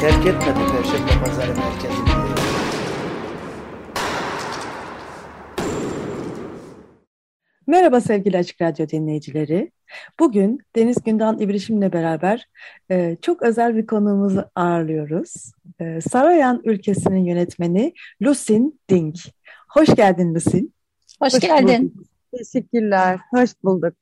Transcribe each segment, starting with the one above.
terk etmedi Perşembe Pazarı merkezini. Merhaba sevgili Açık Radyo dinleyicileri. Bugün Deniz Gündoğan İbrişim'le beraber e, çok özel bir konuğumuzu ağırlıyoruz. E, Saroyan ülkesinin yönetmeni Lusin Ding. Hoş geldin Lusin. Hoş, Hoş geldin. Teşekkürler, hoş bulduk.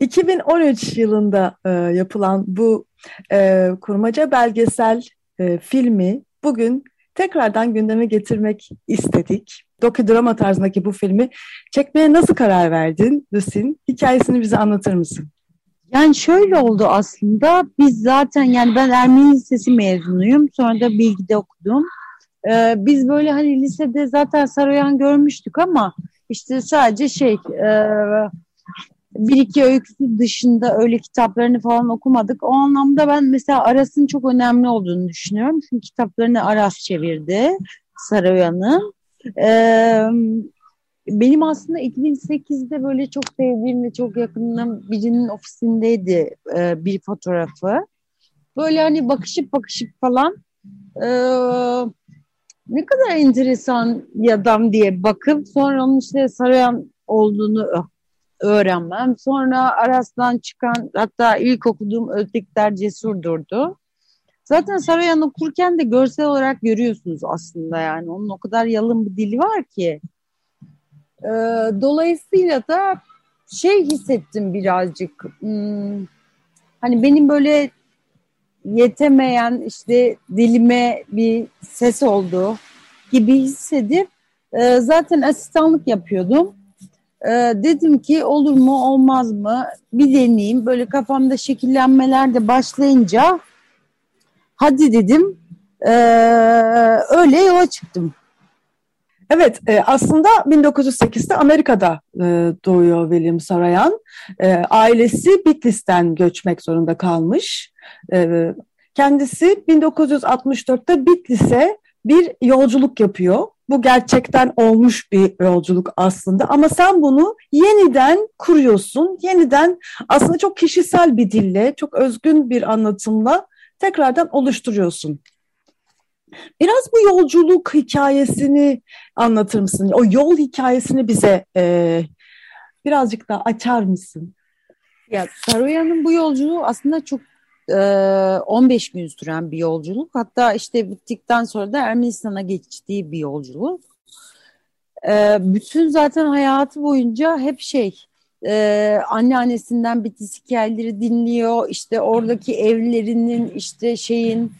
2013 yılında e, yapılan bu e, kurmaca belgesel e, filmi bugün tekrardan gündeme getirmek istedik. Dokudrama tarzındaki bu filmi çekmeye nasıl karar verdin Lusin? Hikayesini bize anlatır mısın? Yani şöyle oldu aslında. Biz zaten yani ben Ermeni Lisesi mezunuyum. Sonra da Bilgi'de okudum. Ee, biz böyle hani lisede zaten Saroyan görmüştük ama işte sadece şey e, bir iki öyküsü dışında öyle kitaplarını falan okumadık. O anlamda ben mesela Aras'ın çok önemli olduğunu düşünüyorum. Çünkü kitaplarını Aras çevirdi Saroyan'ın. Ee, benim aslında 2008'de böyle çok sevdiğim ve çok yakınım birinin ofisindeydi e, bir fotoğrafı. Böyle hani bakışıp bakışıp falan e, ne kadar enteresan bir adam diye bakıp sonra onun işte Saroyan olduğunu öğrenmem. Sonra Aras'tan çıkan hatta ilk okuduğum Ötekler Cesur'durdu. Zaten Saroyan okurken de görsel olarak görüyorsunuz aslında yani. Onun o kadar yalın bir dili var ki. Ee, dolayısıyla da şey hissettim birazcık. Hmm, hani benim böyle yetemeyen işte dilime bir ses oldu gibi hissedip e, zaten asistanlık yapıyordum. E, dedim ki olur mu olmaz mı bir deneyeyim. Böyle kafamda şekillenmeler de başlayınca hadi dedim e, öyle yola çıktım. Evet, e, aslında 1908'de Amerika'da e, doğuyor William Sarayan. E, ailesi Bitlis'ten göçmek zorunda kalmış. E, kendisi 1964'te Bitlis'e bir yolculuk yapıyor. Bu gerçekten olmuş bir yolculuk aslında ama sen bunu yeniden kuruyorsun. Yeniden aslında çok kişisel bir dille, çok özgün bir anlatımla tekrardan oluşturuyorsun. Biraz bu yolculuk hikayesini anlatır mısın? O yol hikayesini bize e, birazcık daha açar mısın? Ya Saroyan'ın bu yolculuğu aslında çok 15 gün süren bir yolculuk. Hatta işte bittikten sonra da Ermenistan'a geçtiği bir yolculuk. Bütün zaten hayatı boyunca hep şey anneannesinden Bitlis hikayeleri dinliyor. İşte oradaki evlerinin işte şeyin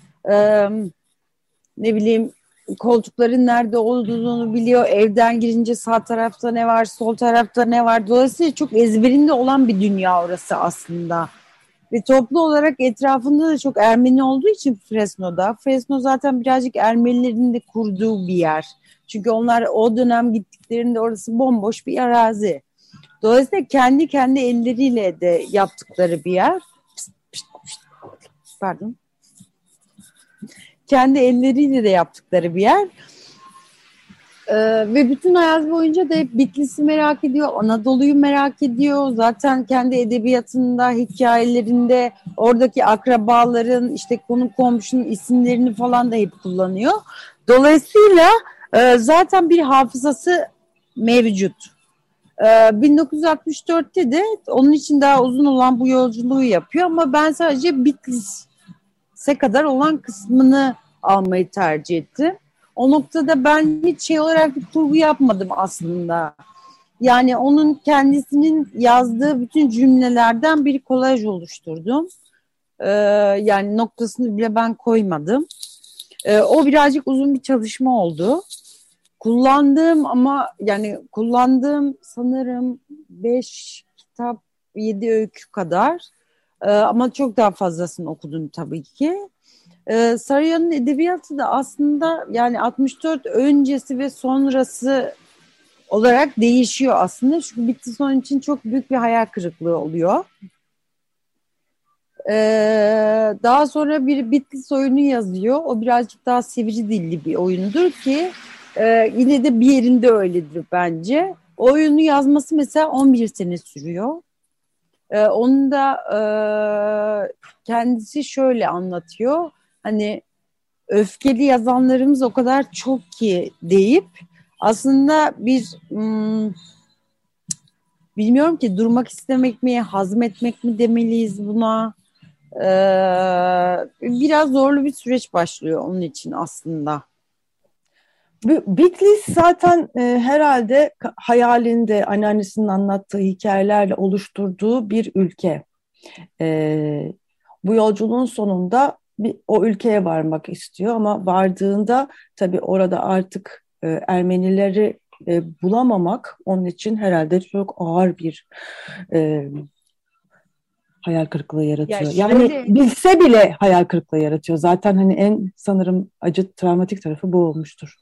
ne bileyim koltukların nerede olduğunu biliyor. Evden girince sağ tarafta ne var, sol tarafta ne var. Dolayısıyla çok ezberinde olan bir dünya orası aslında. Ve toplu olarak etrafında da çok Ermeni olduğu için Fresno'da. Fresno zaten birazcık Ermenilerin de kurduğu bir yer. Çünkü onlar o dönem gittiklerinde orası bomboş bir arazi. Dolayısıyla kendi kendi elleriyle de yaptıkları bir yer. Pardon kendi elleriyle de yaptıkları bir yer. Ee, ve bütün hayat boyunca da hep Bitlis'i merak ediyor, Anadolu'yu merak ediyor. Zaten kendi edebiyatında, hikayelerinde oradaki akrabaların, işte konu komşunun isimlerini falan da hep kullanıyor. Dolayısıyla e, zaten bir hafızası mevcut. E, 1964'te de onun için daha uzun olan bu yolculuğu yapıyor ama ben sadece Bitlis'e kadar olan kısmını almayı tercih ettim. O noktada ben hiç şey olarak bir kurgu yapmadım aslında. Yani onun kendisinin yazdığı bütün cümlelerden bir kolaj oluşturdum. Ee, yani noktasını bile ben koymadım. Ee, o birazcık uzun bir çalışma oldu. Kullandığım ama yani kullandığım sanırım beş kitap, yedi öykü kadar. Ee, ama çok daha fazlasını okudum tabii ki. E, Sarıya'nın edebiyatı da aslında yani 64 öncesi ve sonrası olarak değişiyor aslında. Çünkü Bitlis onun için çok büyük bir hayal kırıklığı oluyor. Ee, daha sonra bir Bitlis oyunu yazıyor. O birazcık daha sivri dilli bir oyundur ki e, yine de bir yerinde öyledir bence. O oyunu yazması mesela 11 sene sürüyor. Ee, onu da e, kendisi şöyle anlatıyor. Hani öfkeli yazanlarımız o kadar çok ki deyip aslında bir hmm, bilmiyorum ki durmak istemek mi, hazmetmek mi demeliyiz buna. Ee, biraz zorlu bir süreç başlıyor onun için aslında. Bitlis zaten e, herhalde hayalinde anneannesinin anlattığı hikayelerle oluşturduğu bir ülke. E, bu yolculuğun sonunda bir, o ülkeye varmak istiyor ama vardığında tabii orada artık e, Ermenileri e, bulamamak onun için herhalde çok ağır bir e, hayal kırıklığı yaratıyor. Ya yani şöyle... bilse bile hayal kırıklığı yaratıyor. Zaten hani en sanırım acı travmatik tarafı bu olmuştur.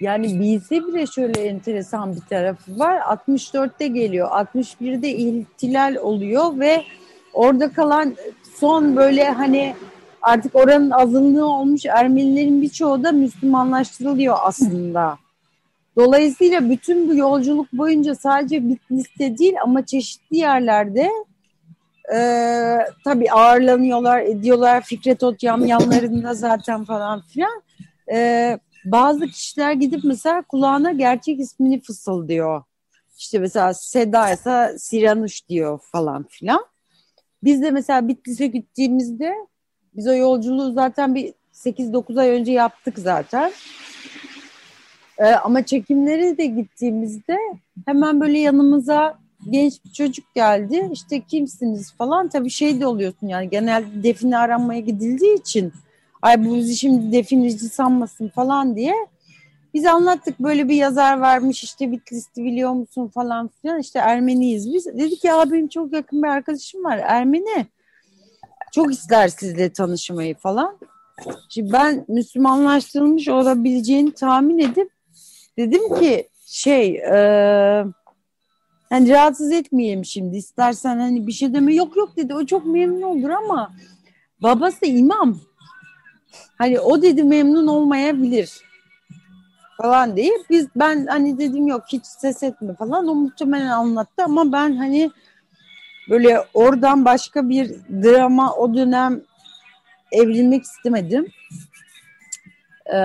Yani bilse bile şöyle enteresan bir tarafı var. 64'te geliyor. 61'de ihtilal oluyor ve orada kalan son böyle hani artık oranın azınlığı olmuş Ermenilerin birçoğu da Müslümanlaştırılıyor aslında. Dolayısıyla bütün bu yolculuk boyunca sadece Bitlis'te değil ama çeşitli yerlerde e, tabii ağırlanıyorlar, ediyorlar. Fikret Otyam yanlarında zaten falan filan. E, bazı kişiler gidip mesela kulağına gerçek ismini fısıldıyor. İşte mesela Seda ise Siranuş diyor falan filan. Biz de mesela Bitlis'e gittiğimizde biz o yolculuğu zaten bir 8-9 ay önce yaptık zaten. Ee, ama çekimlere de gittiğimizde hemen böyle yanımıza genç bir çocuk geldi. İşte kimsiniz falan. Tabii şey de oluyorsun yani genelde define aranmaya gidildiği için ay bu bizi şimdi defineci sanmasın falan diye. Biz anlattık böyle bir yazar varmış işte Bitlis'ti biliyor musun falan filan işte Ermeniyiz biz. Dedi ki abim çok yakın bir arkadaşım var Ermeni. Çok ister sizle tanışmayı falan. Şimdi ben Müslümanlaştırılmış olabileceğini tahmin edip dedim ki şey e, hani rahatsız etmeyelim şimdi. İstersen hani bir şey deme. Yok yok dedi. O çok memnun olur ama babası imam. Hani o dedi memnun olmayabilir falan diye biz ben hani dedim yok hiç ses etme falan. O muhtemelen anlattı ama ben hani böyle oradan başka bir drama o dönem evlenmek istemedim. Ee,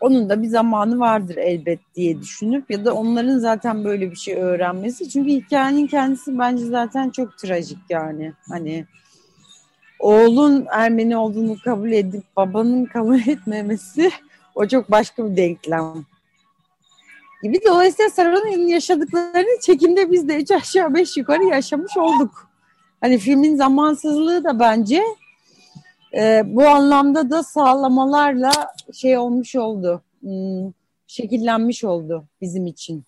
onun da bir zamanı vardır elbet diye düşünüp ya da onların zaten böyle bir şey öğrenmesi. Çünkü hikayenin kendisi bence zaten çok trajik yani. Hani oğlun Ermeni olduğunu kabul edip babanın kabul etmemesi o çok başka bir denklem. Gibi dolayısıyla Sarah'ın yaşadıklarını çekimde biz de üç aşağı beş yukarı yaşamış olduk. Hani filmin zamansızlığı da bence e, bu anlamda da sağlamalarla şey olmuş oldu. Hmm, şekillenmiş oldu bizim için.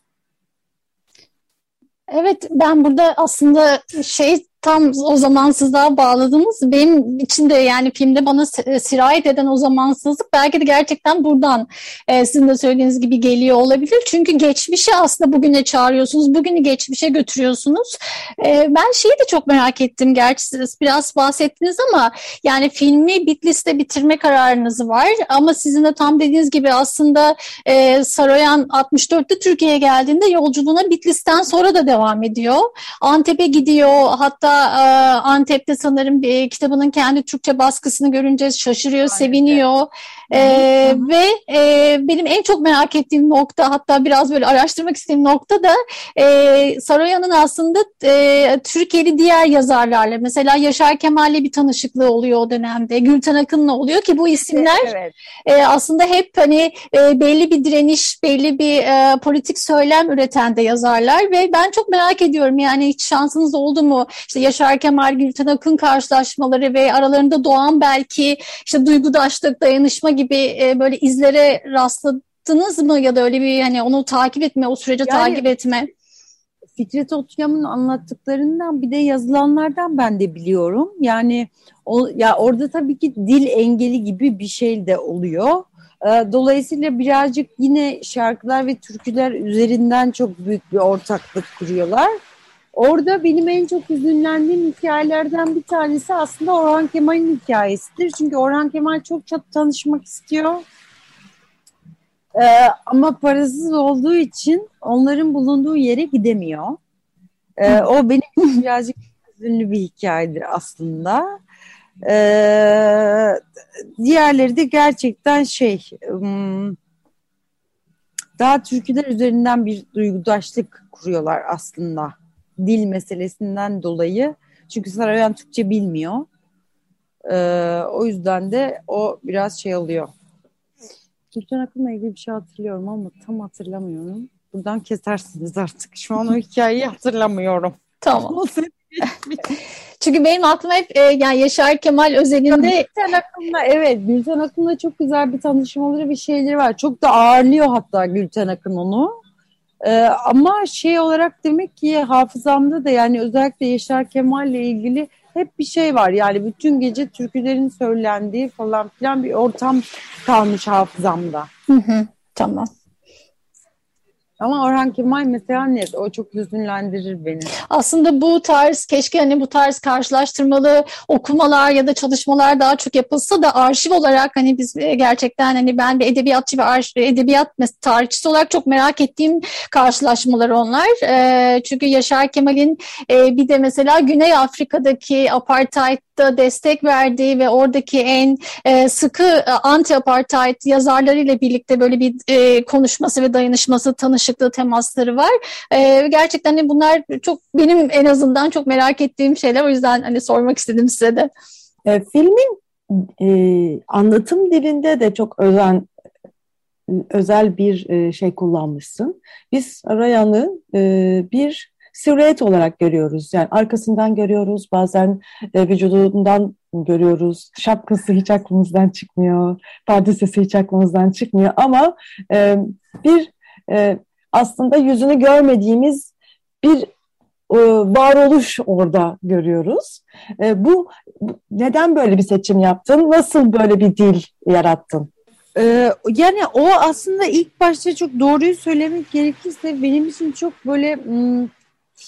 Evet ben burada aslında şey tam o zamansızlığa bağladığımız benim içinde yani filmde bana sirayet eden o zamansızlık belki de gerçekten buradan e, sizin de söylediğiniz gibi geliyor olabilir. Çünkü geçmişi aslında bugüne çağırıyorsunuz, bugünü geçmişe götürüyorsunuz. E, ben şeyi de çok merak ettim gerçi siz biraz bahsettiniz ama yani filmi Bitlis'te bitirme kararınız var ama sizin de tam dediğiniz gibi aslında e, Saroyan 64'te Türkiye'ye geldiğinde yolculuğuna Bitlis'ten sonra da devam ediyor. Antep'e gidiyor hatta e, Antep'te sanırım bir kitabının kendi Türkçe baskısını görünce şaşırıyor, Aynen. seviniyor. Ee, ve e, benim en çok merak ettiğim nokta hatta biraz böyle araştırmak istediğim nokta da e, Saroyan'ın aslında e, Türkiye'li diğer yazarlarla mesela Yaşar Kemal'le bir tanışıklığı oluyor o dönemde. Gülten Akın'la oluyor ki bu isimler evet. e, aslında hep hani e, belli bir direniş, belli bir e, politik söylem üreten de yazarlar ve ben çok merak ediyorum yani hiç şansınız oldu mu? İşte Yaşar Kemal, Gülten Akın karşılaşmaları ve aralarında doğan belki işte duygudaşlık, dayanışma gibi gibi e, böyle izlere rastladınız mı ya da öyle bir hani onu takip etme, o sürece yani, takip etme? Fikret Otyam'ın anlattıklarından bir de yazılanlardan ben de biliyorum. Yani o, ya orada tabii ki dil engeli gibi bir şey de oluyor. Ee, dolayısıyla birazcık yine şarkılar ve türküler üzerinden çok büyük bir ortaklık kuruyorlar. Orada benim en çok üzünlendiğim hikayelerden bir tanesi aslında Orhan Kemal'in hikayesidir. Çünkü Orhan Kemal çok çok tanışmak istiyor. Ee, ama parasız olduğu için onların bulunduğu yere gidemiyor. Ee, o benim birazcık üzünlü bir hikayedir aslında. Ee, diğerleri de gerçekten şey daha türküler üzerinden bir duygudaşlık kuruyorlar aslında. Dil meselesinden dolayı. Çünkü Sarayan Türkçe bilmiyor. Ee, o yüzden de o biraz şey oluyor. Gülten Akın'la ilgili bir şey hatırlıyorum ama tam hatırlamıyorum. Buradan kesersiniz artık. Şu an o hikayeyi hatırlamıyorum. Tamam. Çünkü benim aklıma hep e, yani Yaşar Kemal özelinde Gülten Akın'la evet Gülten Akın'la çok güzel bir tanışmaları bir şeyleri var. Çok da ağırlıyor hatta Gülten Akın onu. Ee, ama şey olarak demek ki hafızamda da yani özellikle Yaşar Kemal'le ilgili hep bir şey var. Yani bütün gece türkülerin söylendiği falan filan bir ortam kalmış hafızamda. Hı hı, tamam. Ama Orhan Kemal mesela net o çok hüzünlendirir beni. Aslında bu tarz keşke hani bu tarz karşılaştırmalı okumalar ya da çalışmalar daha çok yapılsa da arşiv olarak hani biz e, gerçekten hani ben bir edebiyatçı ve arşiv, edebiyat tarihçisi olarak çok merak ettiğim karşılaşmalar onlar. E, çünkü Yaşar Kemal'in e, bir de mesela Güney Afrika'daki apartheid da destek verdiği ve oradaki en e, sıkı e, anti-apartheid yazarlarıyla birlikte böyle bir e, konuşması ve dayanışması, tanışıklığı, temasları var. E, gerçekten hani bunlar çok benim en azından çok merak ettiğim şeyler. O yüzden hani sormak istedim size de. E, filmin e, anlatım dilinde de çok özen özel bir e, şey kullanmışsın. Biz Rayan'ı e, bir silüet olarak görüyoruz. Yani arkasından görüyoruz, bazen e, vücudundan görüyoruz. Şapkası hiç aklımızdan çıkmıyor, pardesesi hiç aklımızdan çıkmıyor ama e, bir e, aslında yüzünü görmediğimiz bir e, varoluş orada görüyoruz. E, bu neden böyle bir seçim yaptın? Nasıl böyle bir dil yarattın? Ee, yani o aslında ilk başta çok doğruyu söylemek gerekirse benim için çok böyle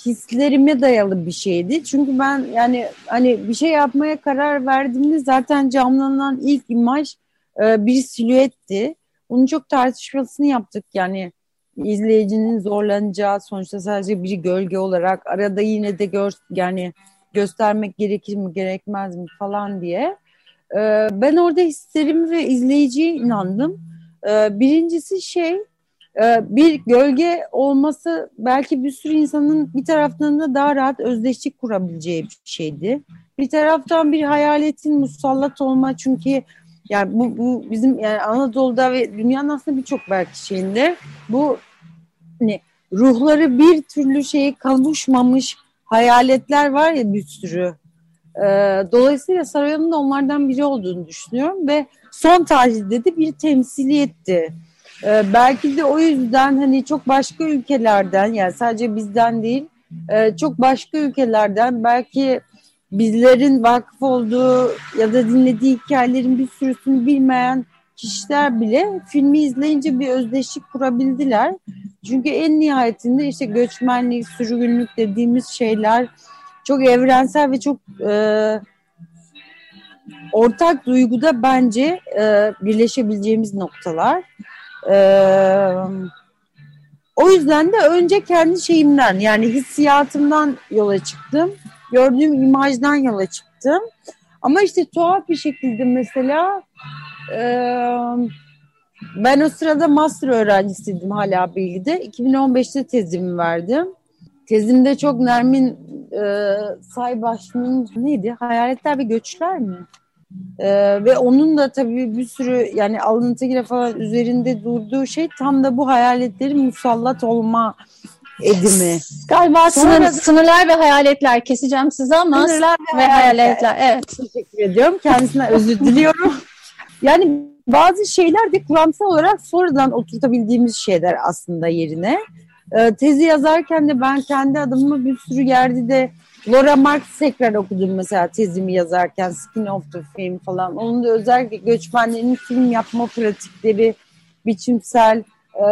hislerime dayalı bir şeydi. Çünkü ben yani hani bir şey yapmaya karar verdiğimde zaten camlanan ilk imaj e, bir silüetti. Bunun çok tartışmasını yaptık yani izleyicinin zorlanacağı sonuçta sadece bir gölge olarak arada yine de gör, yani göstermek gerekir mi gerekmez mi falan diye. E, ben orada hislerimi ve izleyiciye inandım. E, birincisi şey ee, bir gölge olması belki bir sürü insanın bir taraftan da daha rahat özdeşlik kurabileceği bir şeydi. Bir taraftan bir hayaletin musallat olma çünkü yani bu, bu bizim yani Anadolu'da ve dünyanın aslında birçok belki şeyinde bu hani ruhları bir türlü şeye kavuşmamış hayaletler var ya bir sürü. Ee, dolayısıyla Sarayan'ın da onlardan biri olduğunu düşünüyorum ve son tarihte de bir temsiliyetti. Ee, belki de o yüzden hani çok başka ülkelerden yani sadece bizden değil e, çok başka ülkelerden belki bizlerin vakıf olduğu ya da dinlediği hikayelerin bir sürüsünü bilmeyen kişiler bile filmi izleyince bir özdeşlik kurabildiler. Çünkü en nihayetinde işte göçmenlik, sürgünlük dediğimiz şeyler çok evrensel ve çok e, ortak duyguda bence e, birleşebileceğimiz noktalar. Ee, o yüzden de önce kendi şeyimden yani hissiyatımdan yola çıktım. Gördüğüm imajdan yola çıktım. Ama işte tuhaf bir şekilde mesela e, ben o sırada master öğrencisiydim hala bilgide. 2015'te tezimi verdim. Tezimde çok Nermin e, Saybaş'ın neydi? Hayaletler ve Göçler mi? Ee, ve onun da tabii bir sürü yani alıntıgile falan üzerinde durduğu şey tam da bu hayaletlerin musallat olma edimi. Galiba sınır, da, sınırlar ve hayaletler keseceğim size ama sınırlar ve, ve hayaletler. Evet. Teşekkür ediyorum. Kendisine özür diliyorum. yani bazı şeyler de kuramsal olarak sonradan oturtabildiğimiz şeyler aslında yerine. E, tezi yazarken de ben kendi adımı bir sürü yerde de Laura Marx tekrar okudum mesela tezimi yazarken Skin of the Film falan. Onun da özellikle göçmenlerin film yapma pratikleri, biçimsel e,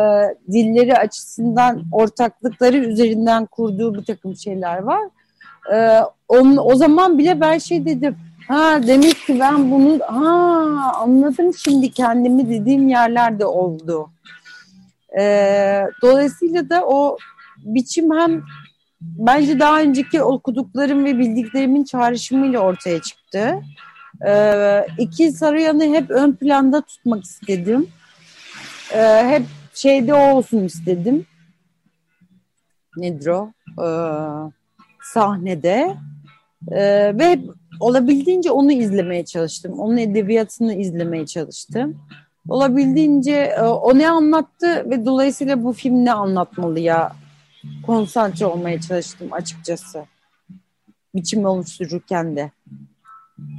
dilleri açısından ortaklıkları üzerinden kurduğu bir takım şeyler var. E, onun, o zaman bile ben şey dedim. Ha demek ki ben bunu ha anladım şimdi kendimi dediğim yerlerde oldu. E, dolayısıyla da o biçim hem bence daha önceki okuduklarım ve bildiklerimin çağrışımıyla ortaya çıktı. Ee, iki Saruyan'ı hep ön planda tutmak istedim. Ee, hep şeyde olsun istedim. Nedir o? Ee, sahnede. Ee, ve olabildiğince onu izlemeye çalıştım. Onun edebiyatını izlemeye çalıştım. Olabildiğince e, o ne anlattı ve dolayısıyla bu film ne anlatmalı ya konsantre olmaya çalıştım açıkçası. Biçim oluştururken de.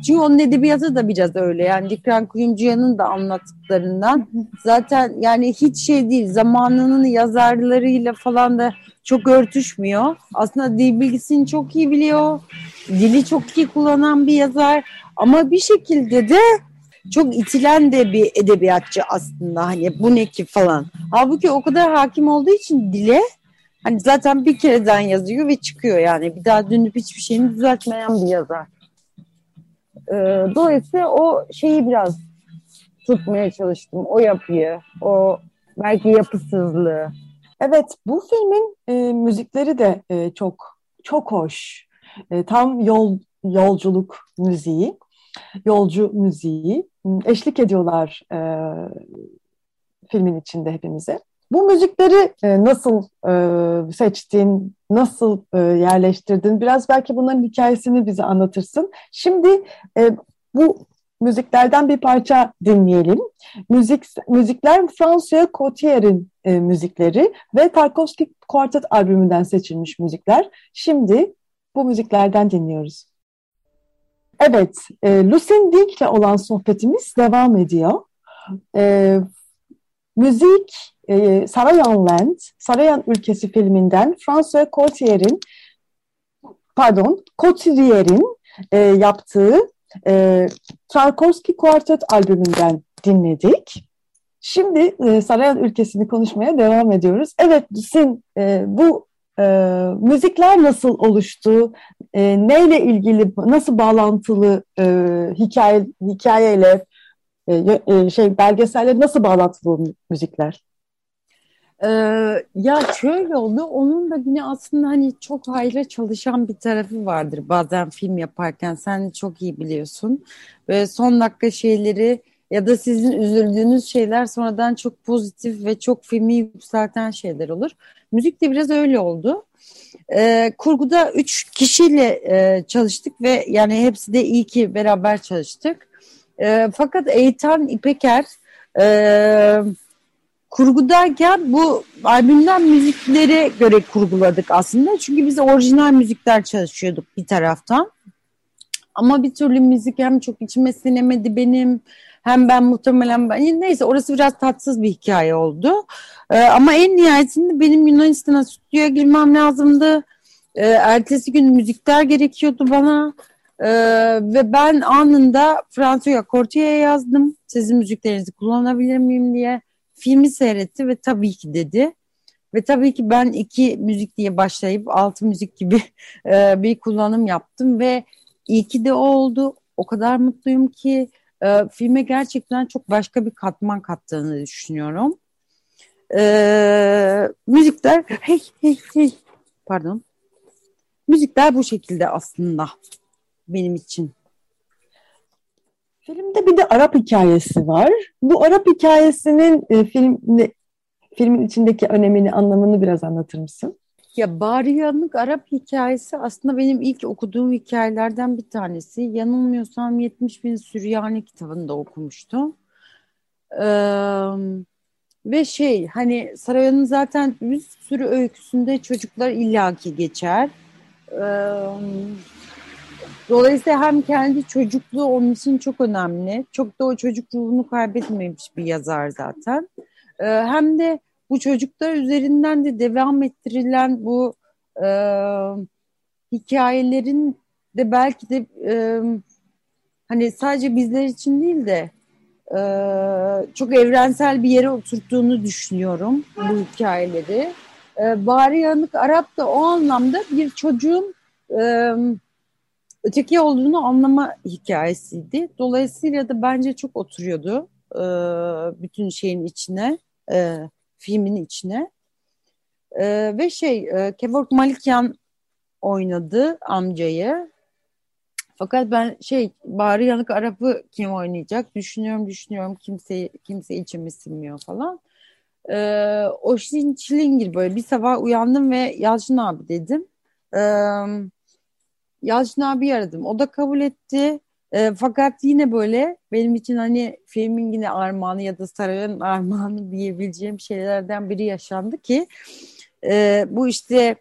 Çünkü onun edebiyatı da biraz öyle. Yani Dikran Kuyumcuyan'ın da anlattıklarından zaten yani hiç şey değil. Zamanının yazarlarıyla falan da çok örtüşmüyor. Aslında dil bilgisini çok iyi biliyor. Dili çok iyi kullanan bir yazar. Ama bir şekilde de çok itilen de bir edebiyatçı aslında. Hani bu ne ki falan. Halbuki o kadar hakim olduğu için dile Hani zaten bir kereden yazıyor ve çıkıyor yani. Bir daha dönüp hiçbir şeyini düzeltmeyen bir yazar. Ee, dolayısıyla o şeyi biraz tutmaya çalıştım. O yapıyı, o belki yapısızlığı. Evet, bu filmin e, müzikleri de e, çok çok hoş. E, tam yol yolculuk müziği, yolcu müziği eşlik ediyorlar e, filmin içinde hepimize. Bu müzikleri e, nasıl e, seçtin, nasıl e, yerleştirdin? Biraz belki bunların hikayesini bize anlatırsın. Şimdi bu müziklerden bir parça dinleyelim. Müzik müzikler François Cotier'in müzikleri ve Tarkovski Quartet albümünden seçilmiş müzikler. Şimdi bu müziklerden dinliyoruz. Evet, e, Lucien Dink'le olan sohbetimiz devam ediyor. E, müzik e, Sarayan Land, Sarayan Ülkesi filminden François Cotier'in pardon, Cotier'in e, yaptığı e, Tarkovski Quartet albümünden dinledik. Şimdi e, Sarayan ülkesini konuşmaya devam ediyoruz. Evet, Sin, e, bu e, müzikler nasıl oluştu? E, neyle ilgili, nasıl bağlantılı e, hikaye hikayeyle, e, e, şey belgeselle nasıl bağlantılı müzikler? Ee, ya şöyle oldu, onun da yine aslında hani çok hayra çalışan bir tarafı vardır bazen film yaparken sen çok iyi biliyorsun. Ve son dakika şeyleri ya da sizin üzüldüğünüz şeyler sonradan çok pozitif ve çok filmi yükselten şeyler olur. Müzik de biraz öyle oldu. Ee, kurguda üç kişiyle e, çalıştık ve yani hepsi de iyi ki beraber çalıştık. E, fakat Eytan İpeker e, kurgudayken bu albümden müziklere göre kurguladık aslında. Çünkü biz orijinal müzikler çalışıyorduk bir taraftan. Ama bir türlü müzik hem çok içime sinemedi benim hem ben muhtemelen ben, neyse orası biraz tatsız bir hikaye oldu. Ee, ama en nihayetinde benim Yunanistan'a stüdyoya girmem lazımdı. Ee, ertesi gün müzikler gerekiyordu bana. Ee, ve ben anında François Cortier'e yazdım. Sizin müziklerinizi kullanabilir miyim diye filmi seyretti ve tabii ki dedi. Ve tabii ki ben iki müzik diye başlayıp altı müzik gibi e, bir kullanım yaptım ve iyi ki de o oldu. O kadar mutluyum ki e, filme gerçekten çok başka bir katman kattığını düşünüyorum. E, müzikler hey hey hey pardon. Müzikler bu şekilde aslında benim için. Filmde bir de Arap hikayesi var. Bu Arap hikayesinin e, filmde, filmin içindeki önemini, anlamını biraz anlatır mısın? Ya Bariyanlık Arap hikayesi aslında benim ilk okuduğum hikayelerden bir tanesi. Yanılmıyorsam 70 bin Süryani kitabında okumuştum. Ee, ve şey hani Saraya'nın zaten bir sürü öyküsünde çocuklar illaki geçer. Ee, Dolayısıyla hem kendi çocukluğu onun için çok önemli. Çok da o çocuk ruhunu kaybetmemiş bir yazar zaten. Ee, hem de bu çocuklar üzerinden de devam ettirilen bu e, hikayelerin de belki de e, hani sadece bizler için değil de e, çok evrensel bir yere oturttuğunu düşünüyorum bu hikayeleri. E, Bari Yanık Arap da o anlamda bir çocuğun e, öteki olduğunu anlama hikayesiydi. Dolayısıyla da bence çok oturuyordu e, bütün şeyin içine, e, filmin içine. E, ve şey, e, Kevork Malikyan oynadı amcayı. Fakat ben şey Bari Yanık Arap'ı kim oynayacak düşünüyorum düşünüyorum kimse kimse içimi sinmiyor falan. Ee, Oşin Çilingir böyle bir sabah uyandım ve Yalçın abi dedim. Ee, Yalçın abi aradım. O da kabul etti. E, fakat yine böyle benim için hani filmin yine armağanı ya da sarayın armağanı diyebileceğim şeylerden biri yaşandı ki e, bu işte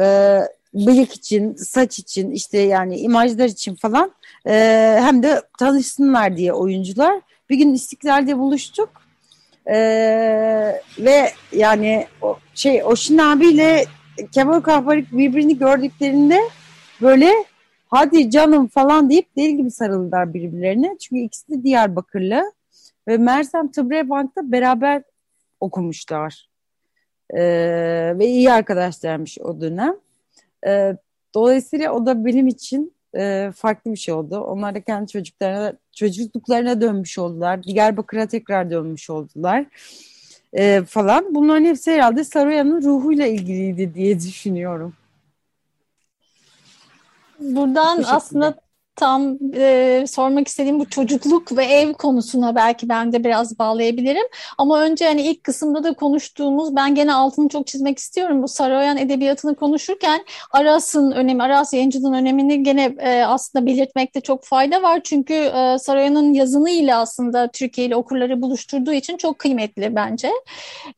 e, bıyık için, saç için işte yani imajlar için falan e, hem de tanışsınlar diye oyuncular. Bir gün İstiklal'de buluştuk e, ve yani o, şey Oşin abiyle Kemal Kahparik birbirini gördüklerinde böyle hadi canım falan deyip deli gibi sarıldılar birbirlerine. Çünkü ikisi de Diyarbakırlı ve Mersem Tıbrebank'ta beraber okumuşlar. Ee, ve iyi arkadaşlarmış o dönem. Ee, dolayısıyla o da benim için e, farklı bir şey oldu. Onlar da kendi çocuklarına, çocukluklarına dönmüş oldular. Diyarbakır'a tekrar dönmüş oldular. Ee, falan. Bunların hepsi herhalde Saroyan'ın ruhuyla ilgiliydi diye düşünüyorum. Buradan aslında tam e, sormak istediğim bu çocukluk ve ev konusuna belki ben de biraz bağlayabilirim. Ama önce hani ilk kısımda da konuştuğumuz ben gene altını çok çizmek istiyorum. Bu Saroyan edebiyatını konuşurken Aras'ın önemi, Aras yayıncılığın önemini gene e, aslında belirtmekte çok fayda var. Çünkü e, Saroyan'ın yazınıyla aslında Türkiye ile okurları buluşturduğu için çok kıymetli bence.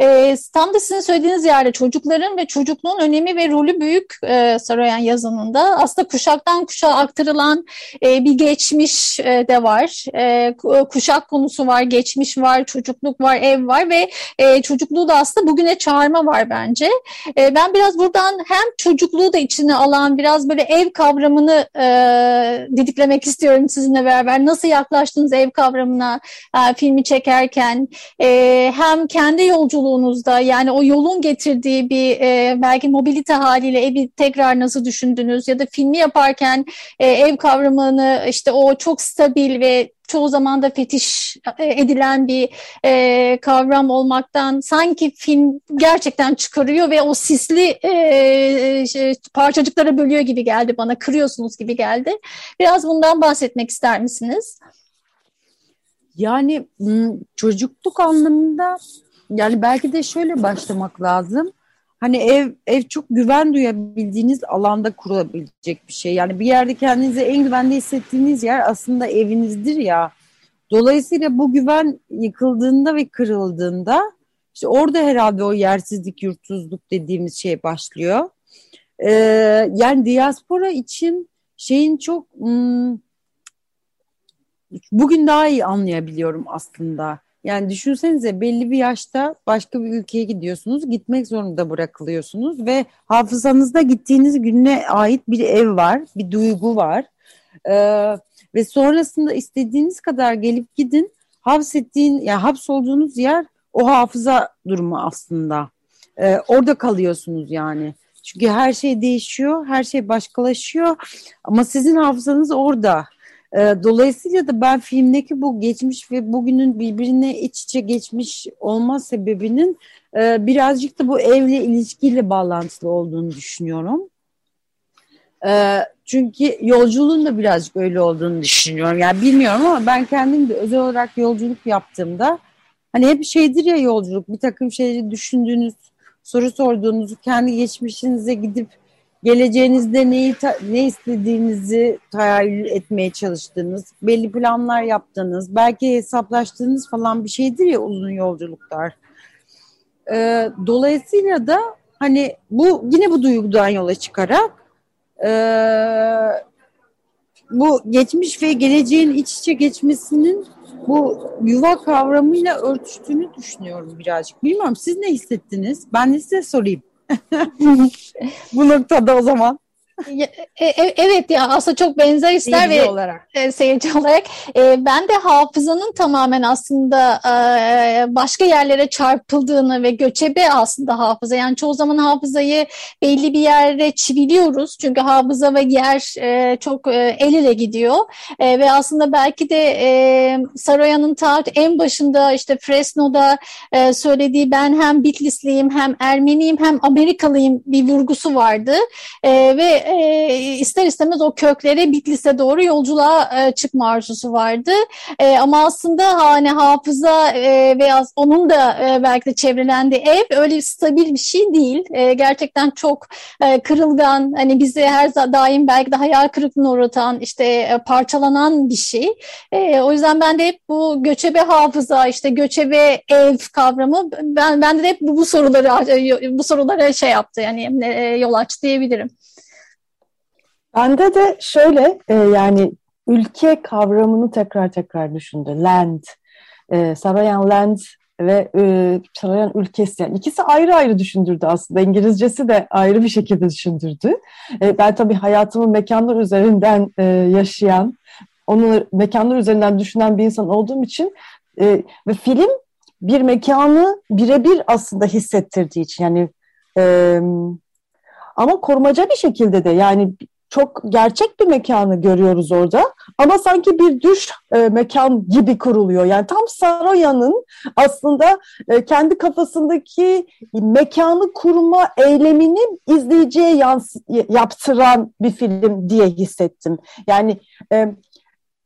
E, tam da sizin söylediğiniz yerde çocukların ve çocukluğun önemi ve rolü büyük e, Saroyan yazınında. Aslında kuşaktan kuşağa aktarılan e, bir geçmiş e, de var. E, kuşak konusu var, geçmiş var, çocukluk var, ev var ve e, çocukluğu da aslında bugüne çağırma var bence. E, ben biraz buradan hem çocukluğu da içine alan biraz böyle ev kavramını e, didiklemek istiyorum sizinle beraber. Nasıl yaklaştınız ev kavramına filmi çekerken? Hem kendi yolculuğunuzda yani o yolun getirdiği bir belki mobilite haliyle evi tekrar nasıl düşündünüz ya da filmi yaparken ev kavramı kavramını işte o çok stabil ve çoğu zaman da fetiş e, edilen bir e, kavram olmaktan sanki film gerçekten çıkarıyor ve o sisli e, şey, parçacıklara bölüyor gibi geldi bana, kırıyorsunuz gibi geldi. Biraz bundan bahsetmek ister misiniz? Yani çocukluk anlamında yani belki de şöyle başlamak lazım. Hani ev ev çok güven duyabildiğiniz alanda kurulabilecek bir şey. Yani bir yerde kendinizi en güvende hissettiğiniz yer aslında evinizdir ya. Dolayısıyla bu güven yıkıldığında ve kırıldığında işte orada herhalde o yersizlik, yurtsuzluk dediğimiz şey başlıyor. Ee, yani diaspora için şeyin çok hmm, bugün daha iyi anlayabiliyorum aslında. Yani düşünsenize belli bir yaşta başka bir ülkeye gidiyorsunuz, gitmek zorunda bırakılıyorsunuz ve hafızanızda gittiğiniz güne ait bir ev var, bir duygu var. Ee, ve sonrasında istediğiniz kadar gelip gidin, hapsettiğin, yani hapsolduğunuz yer o hafıza durumu aslında. Ee, orada kalıyorsunuz yani. Çünkü her şey değişiyor, her şey başkalaşıyor ama sizin hafızanız orada. E, dolayısıyla da ben filmdeki bu geçmiş ve bugünün birbirine iç içe geçmiş olma sebebinin e, birazcık da bu evle ilişkiyle bağlantılı olduğunu düşünüyorum. E, çünkü yolculuğun da birazcık öyle olduğunu düşünüyorum. Yani bilmiyorum ama ben kendim de özel olarak yolculuk yaptığımda hani hep şeydir ya yolculuk bir takım şeyleri düşündüğünüz, soru sorduğunuz, kendi geçmişinize gidip geleceğinizde neyi ne istediğinizi hayal etmeye çalıştığınız, belli planlar yaptığınız, belki hesaplaştığınız falan bir şeydir ya uzun yolculuklar. Ee, dolayısıyla da hani bu yine bu duygudan yola çıkarak e, bu geçmiş ve geleceğin iç içe geçmesinin bu yuva kavramıyla örtüştüğünü düşünüyorum birazcık. Bilmiyorum siz ne hissettiniz? Ben de size sorayım. Bu noktada o zaman. E, e, evet ya aslında çok benzer işler ve olarak. e, seyirci olarak. E, ben de hafızanın tamamen aslında e, başka yerlere çarpıldığını ve göçebe aslında hafıza yani çoğu zaman hafızayı belli bir yere çiviliyoruz çünkü hafıza ve yer e, çok e, el ele gidiyor. E, ve aslında belki de e, Saroyan'ın ta en başında işte Fresno'da e, söylediği ben hem Bitlisliyim hem Ermeniyim hem Amerikalıyım bir vurgusu vardı. E, ve e, ister istemez o köklere Bitlis'e doğru yolculuğa e, çıkma arzusu vardı. E, ama aslında hani hafıza e, veya onun da e, belki de çevrelendiği ev öyle stabil bir şey değil. E, gerçekten çok e, kırılgan, hani bizi her daim belki de hayal kırıklığına uğratan, işte e, parçalanan bir şey. E, o yüzden ben de hep bu göçebe hafıza, işte göçebe ev kavramı ben ben de hep bu, bu soruları bu sorulara şey yaptı yani e, yol açtı diyebilirim. Bende de şöyle e, yani ülke kavramını tekrar tekrar düşündü. Land, e, Saroyan Land ve e, Saroyan ülkesi. Yani ikisi ayrı ayrı düşündürdü aslında. İngilizcesi de ayrı bir şekilde düşündürdü. E, ben tabii hayatımı mekanlar üzerinden e, yaşayan, onu mekanlar üzerinden düşünen bir insan olduğum için e, ve film bir mekanı birebir aslında hissettirdiği için yani e, ama korumaca bir şekilde de yani çok gerçek bir mekanı görüyoruz orada ama sanki bir düş e, mekan gibi kuruluyor. Yani tam Saroyan'ın aslında e, kendi kafasındaki mekanı kurma eylemini izleyiciye yansı, yaptıran bir film diye hissettim. Yani e,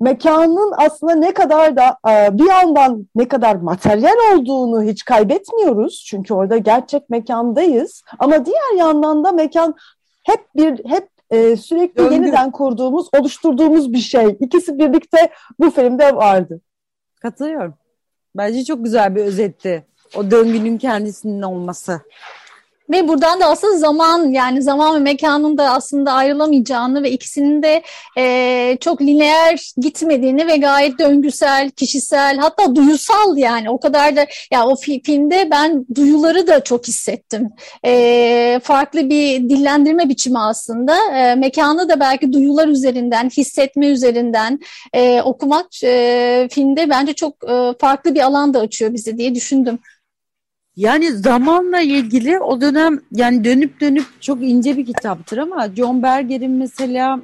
mekanın aslında ne kadar da e, bir yandan ne kadar materyal olduğunu hiç kaybetmiyoruz. Çünkü orada gerçek mekandayız. Ama diğer yandan da mekan hep bir hep e, sürekli Döngü. yeniden kurduğumuz, oluşturduğumuz bir şey. İkisi birlikte bu filmde vardı. Katılıyorum. Bence çok güzel bir özetti. O döngünün kendisinin olması. Ve buradan da aslında zaman yani zaman ve mekanın da aslında ayrılamayacağını ve ikisinin de e, çok lineer gitmediğini ve gayet döngüsel, kişisel hatta duyusal yani o kadar da ya o fi- filmde ben duyuları da çok hissettim. E, farklı bir dillendirme biçimi aslında. E, mekanı da belki duyular üzerinden, hissetme üzerinden e, okumak e, filmde bence çok e, farklı bir alan da açıyor bize diye düşündüm. Yani zamanla ilgili o dönem yani dönüp dönüp çok ince bir kitaptır ama John Berger'in mesela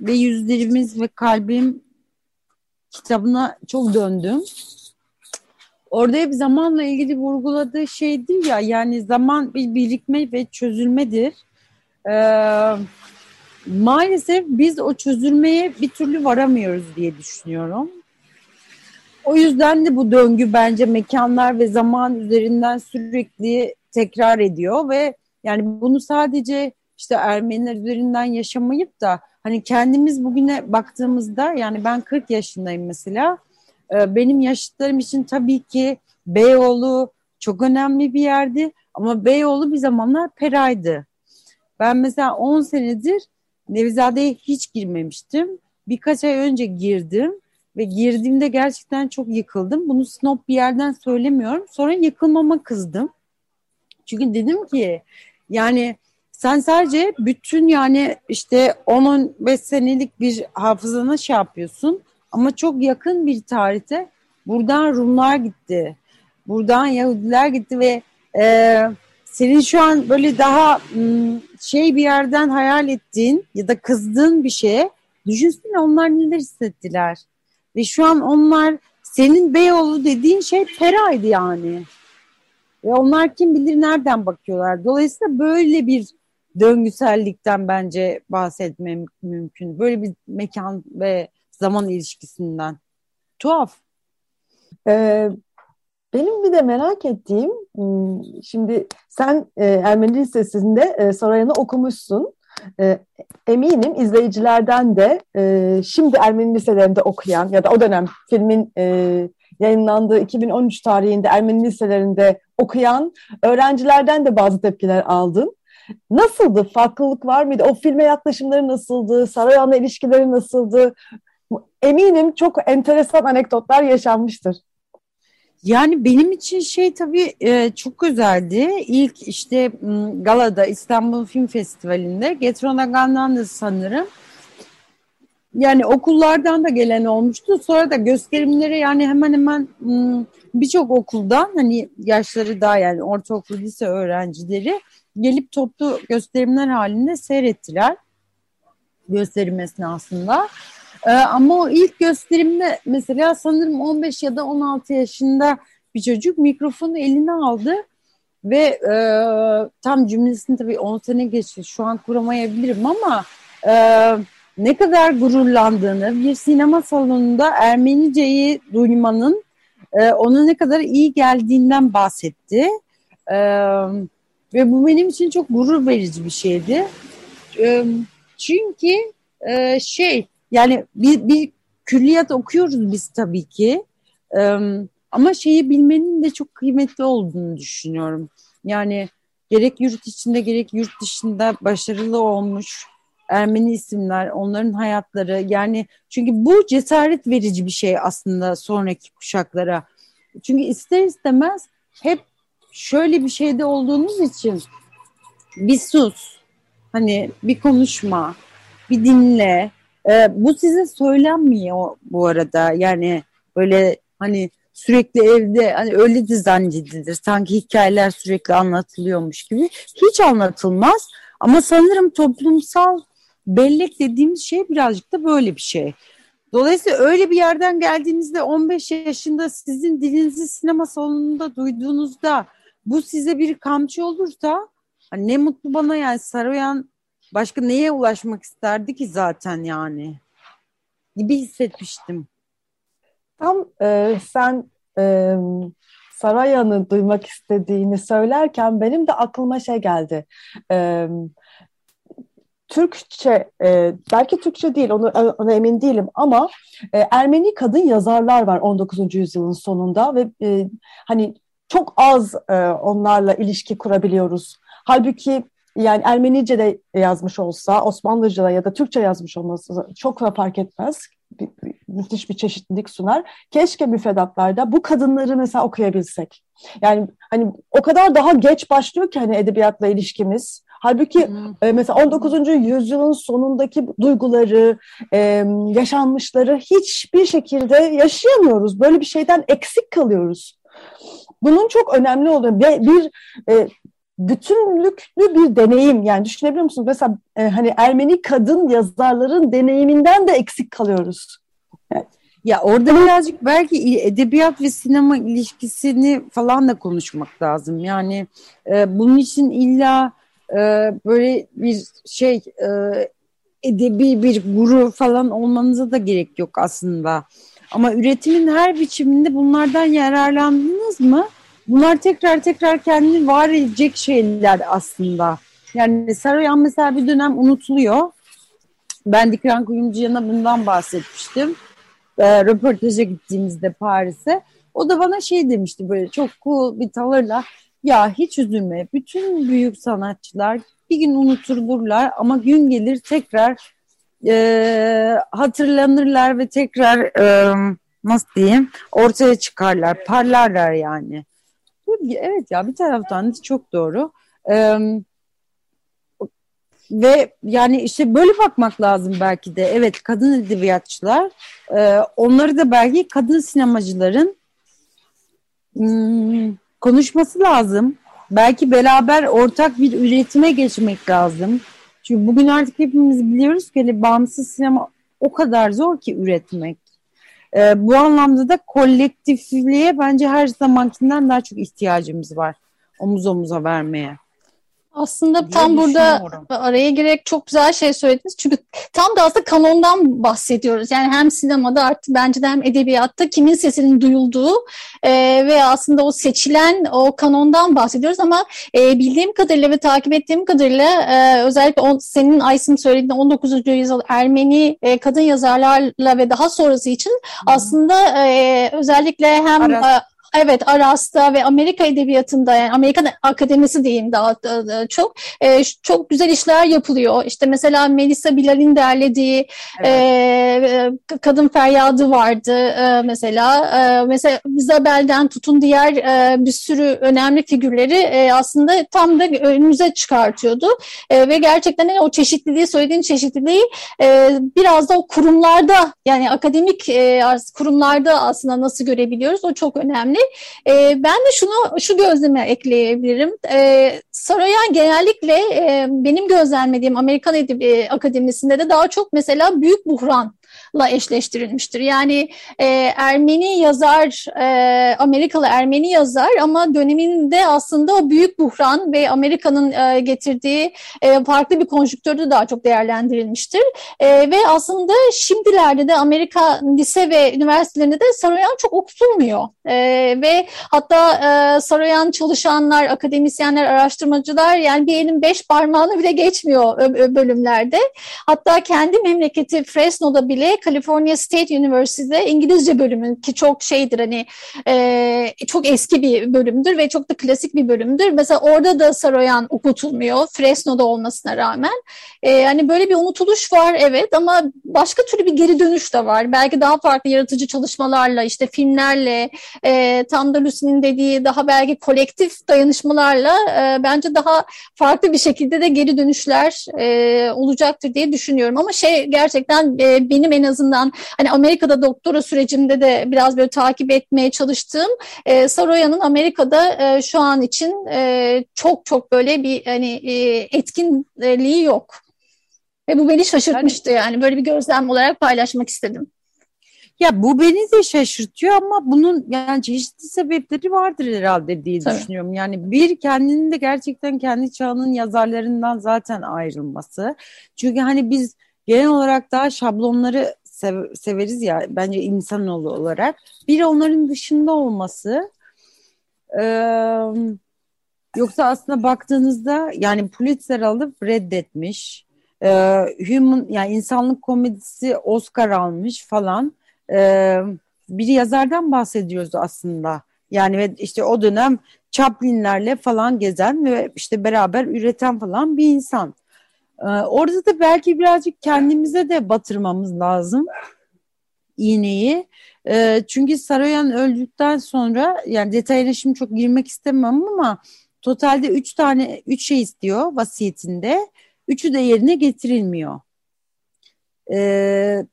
ve Yüzlerimiz ve Kalbim kitabına çok döndüm. Orada hep zamanla ilgili vurguladığı şeydir ya yani zaman bir birikme ve çözülmedir. Ee, maalesef biz o çözülmeye bir türlü varamıyoruz diye düşünüyorum. O yüzden de bu döngü bence mekanlar ve zaman üzerinden sürekli tekrar ediyor ve yani bunu sadece işte Ermeniler üzerinden yaşamayıp da hani kendimiz bugüne baktığımızda yani ben 40 yaşındayım mesela Ee, benim yaşıtlarım için tabii ki Beyoğlu çok önemli bir yerdi ama Beyoğlu bir zamanlar Pera'ydı. Ben mesela 10 senedir Nevizade'ye hiç girmemiştim. Birkaç ay önce girdim ve girdiğimde gerçekten çok yıkıldım. Bunu snob bir yerden söylemiyorum. Sonra yıkılmama kızdım. Çünkü dedim ki yani sen sadece bütün yani işte 10-15 senelik bir hafızana şey yapıyorsun. Ama çok yakın bir tarihte buradan Rumlar gitti. Buradan Yahudiler gitti ve e, senin şu an böyle daha şey bir yerden hayal ettiğin ya da kızdığın bir şeye düşünsene onlar neler hissettiler. Ve şu an onlar senin Beyoğlu dediğin şey Pera'ydı yani. Ve onlar kim bilir nereden bakıyorlar. Dolayısıyla böyle bir döngüsellikten bence bahsetmem mümkün. Böyle bir mekan ve zaman ilişkisinden. Tuhaf. Ee, benim bir de merak ettiğim, hmm, şimdi sen e, Ermeni Lisesi'nde e, Sarayan'ı okumuşsun. E, eminim izleyicilerden de e, şimdi Ermeni liselerinde okuyan ya da o dönem filmin e, yayınlandığı 2013 tarihinde Ermeni liselerinde okuyan öğrencilerden de bazı tepkiler aldın. Nasıldı? Farklılık var mıydı? O filme yaklaşımları nasıldı? Sarayan'la ilişkileri nasıldı? Eminim çok enteresan anekdotlar yaşanmıştır. Yani benim için şey tabii e, çok özeldi. İlk işte Galada İstanbul Film Festivali'nde Getronagan'dan da sanırım. Yani okullardan da gelen olmuştu. Sonra da gösterimlere yani hemen hemen birçok okuldan hani yaşları daha yani ortaokul lise öğrencileri gelip toplu gösterimler halinde seyrettiler gösterim esnasında. Ee, ama o ilk gösterimde mesela sanırım 15 ya da 16 yaşında bir çocuk mikrofonu eline aldı ve e, tam cümlesini tabii 10 sene geçti şu an kuramayabilirim ama e, ne kadar gururlandığını bir sinema salonunda Ermeniceyi duymanın e, ona ne kadar iyi geldiğinden bahsetti. E, ve bu benim için çok gurur verici bir şeydi. E, çünkü e, şey yani bir, bir külliyat okuyoruz biz tabii ki. E, ama şeyi bilmenin de çok kıymetli olduğunu düşünüyorum. Yani gerek yurt içinde gerek yurt dışında başarılı olmuş Ermeni isimler, onların hayatları yani çünkü bu cesaret verici bir şey aslında sonraki kuşaklara. Çünkü ister istemez hep şöyle bir şeyde olduğunuz için bir sus, hani bir konuşma, bir dinle. Ee, bu size söylenmiyor bu arada. Yani böyle hani sürekli evde hani öyle de zannedilir. Sanki hikayeler sürekli anlatılıyormuş gibi. Hiç anlatılmaz. Ama sanırım toplumsal bellek dediğimiz şey birazcık da böyle bir şey. Dolayısıyla öyle bir yerden geldiğinizde 15 yaşında sizin dilinizi sinema salonunda duyduğunuzda bu size bir kamçı olursa hani ne mutlu bana yani Saroyan başka neye ulaşmak isterdi ki zaten yani gibi hissetmiştim. Tam e, sen e, Sarayan'ı duymak istediğini söylerken benim de aklıma şey geldi. E, Türkçe, e, belki Türkçe değil, onu, ona emin değilim ama e, Ermeni kadın yazarlar var 19. yüzyılın sonunda ve e, hani çok az e, onlarla ilişki kurabiliyoruz. Halbuki yani Ermenice de yazmış olsa, Osmanlıca da ya da Türkçe yazmış olması çok da fark etmez. Bir, bir, müthiş bir çeşitlilik sunar. Keşke müfredatlarda bu kadınları mesela okuyabilsek. Yani hani o kadar daha geç başlıyor ki hani edebiyatla ilişkimiz. Halbuki e, mesela 19. yüzyılın sonundaki duyguları, e, yaşanmışları hiçbir şekilde yaşayamıyoruz. Böyle bir şeyden eksik kalıyoruz. Bunun çok önemli olduğunu, bir, bir e, bütünlüklü bir deneyim yani düşünebiliyor musunuz? Mesela e, hani Ermeni kadın yazarların deneyiminden de eksik kalıyoruz. Ya orada birazcık belki edebiyat ve sinema ilişkisini falan da konuşmak lazım. Yani e, bunun için illa e, böyle bir şey e, edebi bir guru falan olmanıza da gerek yok aslında. Ama üretimin her biçiminde bunlardan yararlandınız mı? Bunlar tekrar tekrar kendini var edecek şeyler aslında. Yani Saroyan mesela bir dönem unutuluyor. Ben Dikran Kuyumcuyan'a bundan bahsetmiştim. E, röportaja gittiğimizde Paris'e. O da bana şey demişti böyle çok cool bir tavırla. Ya hiç üzülme. Bütün büyük sanatçılar bir gün unutulurlar ama gün gelir tekrar e, hatırlanırlar ve tekrar e, nasıl diyeyim ortaya çıkarlar, parlarlar yani. Evet ya bir taraftan çok doğru. E, ve yani işte böyle bakmak lazım belki de. Evet kadın edebiyatçılar, e, onları da belki kadın sinemacıların hmm, konuşması lazım. Belki beraber ortak bir üretime geçmek lazım. Çünkü bugün artık hepimiz biliyoruz ki hani bağımsız sinema o kadar zor ki üretmek. Ee, bu anlamda da kolektifliğe bence her zamankinden daha çok ihtiyacımız var. Omuz omuza vermeye. Aslında tam burada araya girerek çok güzel şey söylediniz. Çünkü tam da aslında kanondan bahsediyoruz. Yani hem sinemada artık bence de hem edebiyatta kimin sesinin duyulduğu e, ve aslında o seçilen o kanondan bahsediyoruz. Ama e, bildiğim kadarıyla ve takip ettiğim kadarıyla e, özellikle on, senin Aysin söylediğin 19. yüzyıl Ermeni e, kadın yazarlarla ve daha sonrası için aslında e, özellikle hem... Aras. Evet Aras'ta ve Amerika Edebiyatı'nda yani Amerikan Akademisi diyeyim daha, daha, daha çok e, çok güzel işler yapılıyor. İşte mesela Melissa Bilal'in derlediği evet. e, Kadın Feryadı vardı e, mesela. E, mesela Isabel'den tutun diğer e, bir sürü önemli figürleri e, aslında tam da önümüze çıkartıyordu. E, ve gerçekten yani o çeşitliliği, söylediğin çeşitliliği e, biraz da o kurumlarda yani akademik e, kurumlarda aslında nasıl görebiliyoruz o çok önemli. E, ben de şunu şu gözleme ekleyebilirim. E, Saroyan genellikle e, benim gözlemlediğim Amerikan Edebi Akademisi'nde de daha çok mesela büyük buhran la eşleştirilmiştir. Yani e, Ermeni yazar, e, Amerikalı Ermeni yazar ama döneminde aslında o büyük buhran ve Amerika'nın e, getirdiği e, farklı bir konjüktörde daha çok değerlendirilmiştir. E, ve aslında şimdilerde de Amerika lise ve üniversitelerinde de Saroyan çok okutulmuyor. E, ve hatta e, Saroyan çalışanlar, akademisyenler, araştırmacılar yani bir elin beş parmağını bile geçmiyor bölümlerde. Hatta kendi memleketi Fresno'da bile California State University'de İngilizce bölümün ki çok şeydir hani e, çok eski bir bölümdür ve çok da klasik bir bölümdür. Mesela orada da Saroyan okutulmuyor Fresno'da olmasına rağmen. E, hani böyle bir unutuluş var evet ama başka türlü bir geri dönüş de var. Belki daha farklı yaratıcı çalışmalarla işte filmlerle e, tam da Lucy'nin dediği daha belki kolektif dayanışmalarla e, bence daha farklı bir şekilde de geri dönüşler e, olacaktır diye düşünüyorum. Ama şey gerçekten e, benim en azından hani Amerika'da doktora sürecimde de biraz böyle takip etmeye çalıştığım e, Saroyan'ın Amerika'da e, şu an için e, çok çok böyle bir hani e, etkinliği yok. Ve bu beni şaşırtmıştı yani böyle bir gözlem olarak paylaşmak istedim. Ya bu beni de şaşırtıyor ama bunun yani çeşitli sebepleri vardır herhalde diye Tabii. düşünüyorum. Yani bir kendinin de gerçekten kendi çağının yazarlarından zaten ayrılması. Çünkü hani biz genel olarak daha şablonları sev severiz ya bence insanoğlu olarak. Bir onların dışında olması e, yoksa aslında baktığınızda yani Pulitzer alıp reddetmiş. E, human yani insanlık komedisi Oscar almış falan. E, bir yazardan bahsediyoruz aslında. Yani ve işte o dönem Chaplin'lerle falan gezen ve işte beraber üreten falan bir insan. Ee, orada da belki birazcık kendimize de batırmamız lazım iğneyi. Ee, çünkü Saroyan öldükten sonra yani detayına şimdi çok girmek istemem ama totalde üç tane üç şey istiyor vasiyetinde. Üçü de yerine getirilmiyor. Ee,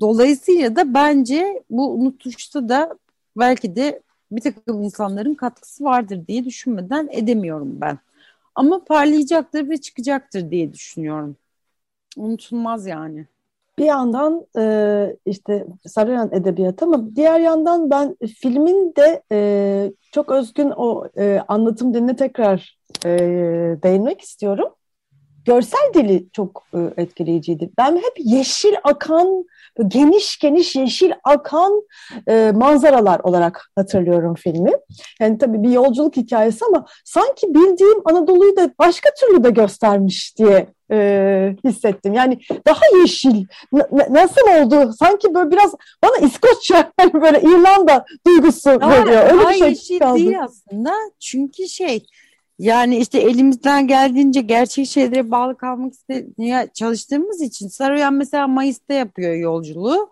dolayısıyla da bence bu unutuşta da belki de bir takım insanların katkısı vardır diye düşünmeden edemiyorum ben. Ama parlayacaktır ve çıkacaktır diye düşünüyorum. Unutulmaz yani. Bir yandan e, işte Sarayan edebiyatı ama diğer yandan ben filmin de e, çok özgün o e, anlatım diline tekrar e, değinmek istiyorum. Görsel dili çok e, etkileyiciydi. Ben hep yeşil akan geniş geniş yeşil akan e, manzaralar olarak hatırlıyorum filmi. Yani tabii bir yolculuk hikayesi ama sanki bildiğim Anadolu'yu da başka türlü de göstermiş diye e, hissettim. Yani daha yeşil. N- nasıl oldu? Sanki böyle biraz bana İskoçya yani böyle İrlanda duygusu veriyor. Öyle bir şey yeşil kaldı. değil aslında. Çünkü şey yani işte elimizden geldiğince gerçek şeylere bağlı kalmak istediğine çalıştığımız için Saroyan mesela Mayıs'ta yapıyor yolculuğu.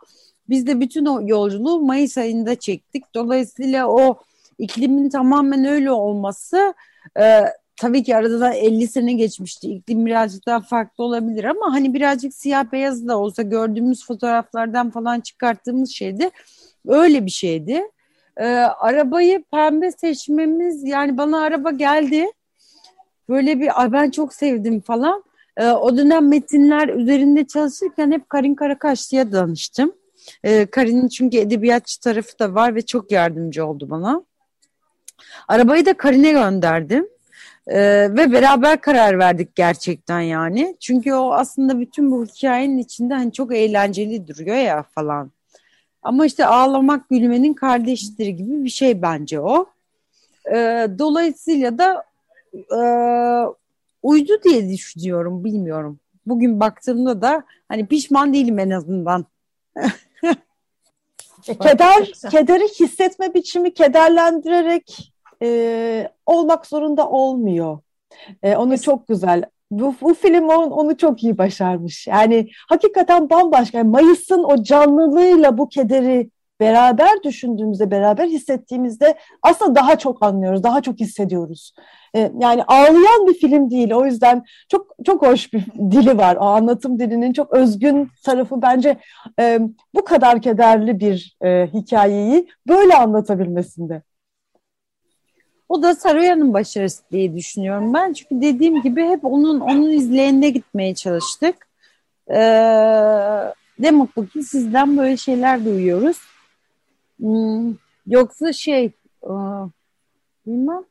Biz de bütün o yolculuğu Mayıs ayında çektik. Dolayısıyla o iklimin tamamen öyle olması e, tabii ki arada da 50 sene geçmişti. İklim birazcık daha farklı olabilir ama hani birazcık siyah beyaz da olsa gördüğümüz fotoğraflardan falan çıkarttığımız şeydi. Öyle bir şeydi. E, arabayı pembe seçmemiz yani bana araba geldi. Böyle bir ay ben çok sevdim falan. E, o dönem metinler üzerinde çalışırken hep Karin Karakaşlı'ya danıştım. E, Karin'in çünkü edebiyatçı tarafı da var ve çok yardımcı oldu bana. Arabayı da Karin'e gönderdim. Ee, ve beraber karar verdik gerçekten yani. Çünkü o aslında bütün bu hikayenin içinde hani çok eğlenceli duruyor ya falan. Ama işte ağlamak gülmenin kardeşidir gibi bir şey bence o. E, dolayısıyla da e, uydu diye düşünüyorum bilmiyorum. Bugün baktığımda da hani pişman değilim en azından. E, keder, kederi hissetme biçimi kederlendirerek e, olmak zorunda olmuyor. E, onu çok güzel. Bu, bu film on, onu çok iyi başarmış. Yani hakikaten bambaşka. Yani Mayıs'ın o canlılığıyla bu kederi beraber düşündüğümüzde, beraber hissettiğimizde aslında daha çok anlıyoruz, daha çok hissediyoruz. Ee, yani ağlayan bir film değil. O yüzden çok çok hoş bir dili var. O anlatım dilinin çok özgün tarafı bence e, bu kadar kederli bir e, hikayeyi böyle anlatabilmesinde. O da Saroyan'ın başarısı diye düşünüyorum ben. Çünkü dediğim gibi hep onun onun izleyenine gitmeye çalıştık. Ee, ne mutlu ki sizden böyle şeyler duyuyoruz. Hmm, yoksa şey aa, bilmem.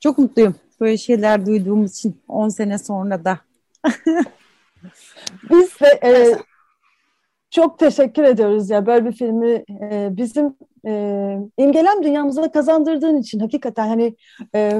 Çok mutluyum böyle şeyler duyduğum için 10 sene sonra da. Biz de e, çok teşekkür ediyoruz ya böyle bir filmi e, bizim e, imgelem dünyamıza kazandırdığın için hakikaten hani e,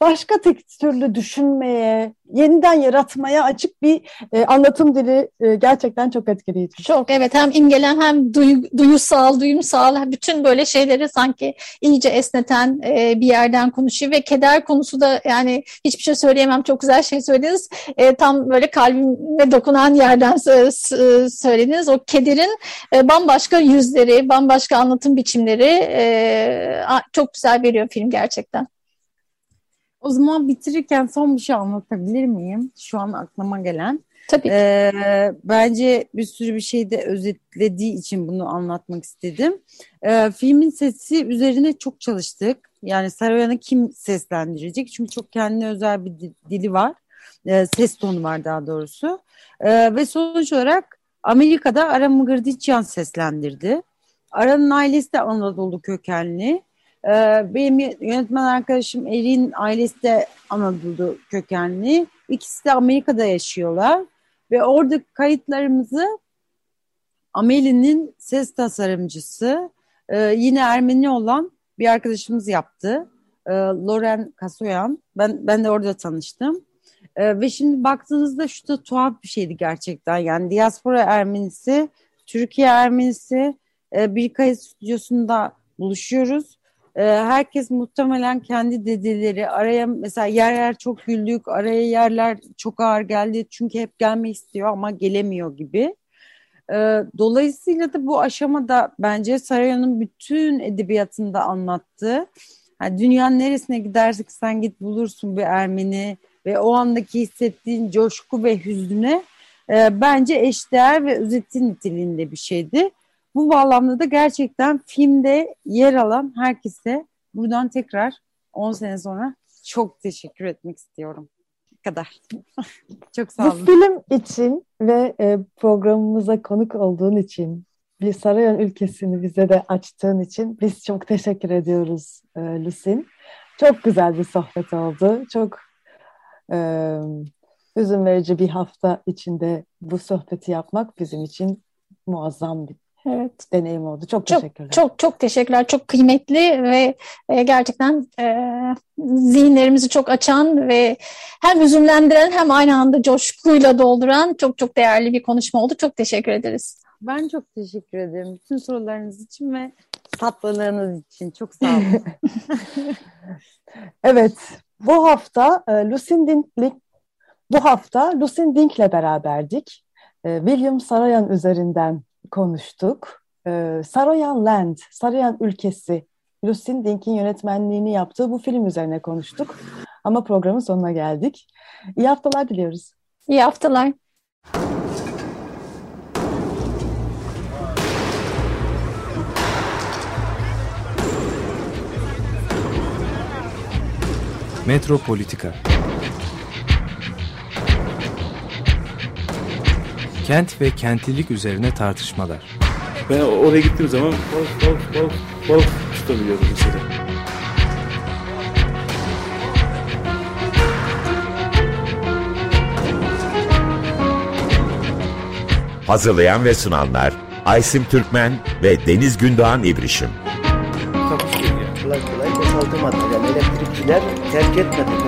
başka tek türlü düşünmeye, yeniden yaratmaya açık bir e, anlatım dili e, gerçekten çok etkileyici. Çok evet hem imgelen hem duy, duyusal, duyumsal bütün böyle şeyleri sanki iyice esneten e, bir yerden konuşuyor ve keder konusu da yani hiçbir şey söyleyemem çok güzel şey söylediniz. E, tam böyle kalbime dokunan yerden söylediniz. O kederin e, bambaşka yüzleri, bambaşka anlatım biçimleri e, çok güzel veriyor film gerçekten. O zaman bitirirken son bir şey anlatabilir miyim? Şu an aklıma gelen. Tabii. Ee, bence bir sürü bir şey de özetlediği için bunu anlatmak istedim. Ee, filmin sesi üzerine çok çalıştık. Yani Saroyan'ı kim seslendirecek? Çünkü çok kendine özel bir dili var. Ee, ses tonu var daha doğrusu. Ee, ve sonuç olarak Amerika'da Aram Mıgırdiçyan seslendirdi. Aran'ın ailesi de Anadolu kökenli. Ee, benim yönetmen arkadaşım Erin ailesi de Anadolu kökenli. İkisi de Amerika'da yaşıyorlar. Ve orada kayıtlarımızı Ameli'nin ses tasarımcısı e, yine Ermeni olan bir arkadaşımız yaptı. E, Loren Kasoyan. Ben, ben de orada tanıştım. E, ve şimdi baktığınızda şu da tuhaf bir şeydi gerçekten. Yani diaspora Ermenisi, Türkiye Ermenisi, e, bir kayıt stüdyosunda buluşuyoruz. E, herkes muhtemelen kendi dedeleri araya mesela yer yer çok güldük, araya yerler çok ağır geldi çünkü hep gelmek istiyor ama gelemiyor gibi. E, dolayısıyla da bu aşamada bence Sarayon'un bütün edebiyatında anlattığı yani dünyanın neresine gidersek sen git bulursun bir Ermeni ve o andaki hissettiğin coşku ve hüznüne e, bence eşdeğer ve özeti niteliğinde bir şeydi. Bu bağlamda da gerçekten filmde yer alan herkese buradan tekrar 10 sene sonra çok teşekkür etmek istiyorum. Bu kadar. çok sağ olun. Bu film için ve e, programımıza konuk olduğun için bir Sarayan ülkesini bize de açtığın için biz çok teşekkür ediyoruz e, Lusin. Çok güzel bir sohbet oldu. Çok e, hüzün verici bir hafta içinde bu sohbeti yapmak bizim için muazzam bir Evet. deneyim oldu. Çok, çok teşekkürler. Çok çok teşekkürler. Çok kıymetli ve e, gerçekten e, zihinlerimizi çok açan ve hem hüzünlendiren hem aynı anda coşkuyla dolduran çok çok değerli bir konuşma oldu. Çok teşekkür ederiz. Ben çok teşekkür ederim. Bütün sorularınız için ve tatlılığınız için. Çok sağ olun. evet. Bu hafta e, Lucinda Dink bu hafta Lucinda Dink'le beraberdik. E, William Sarayan üzerinden konuştuk. Ee, Saroyan Land, Saroyan ülkesi, Lucien Dink'in yönetmenliğini yaptığı bu film üzerine konuştuk. Ama programın sonuna geldik. İyi haftalar diliyoruz. İyi haftalar. Metropolitika Kent ve kentlilik üzerine tartışmalar. Ben oraya gittiğim zaman balık balık balık balık tutabiliyorum mesela. Hazırlayan ve sunanlar Aysim Türkmen ve Deniz Gündoğan İbrişim. Kolay kolay boşaltamadı. Yani elektrikçiler terk etmedi.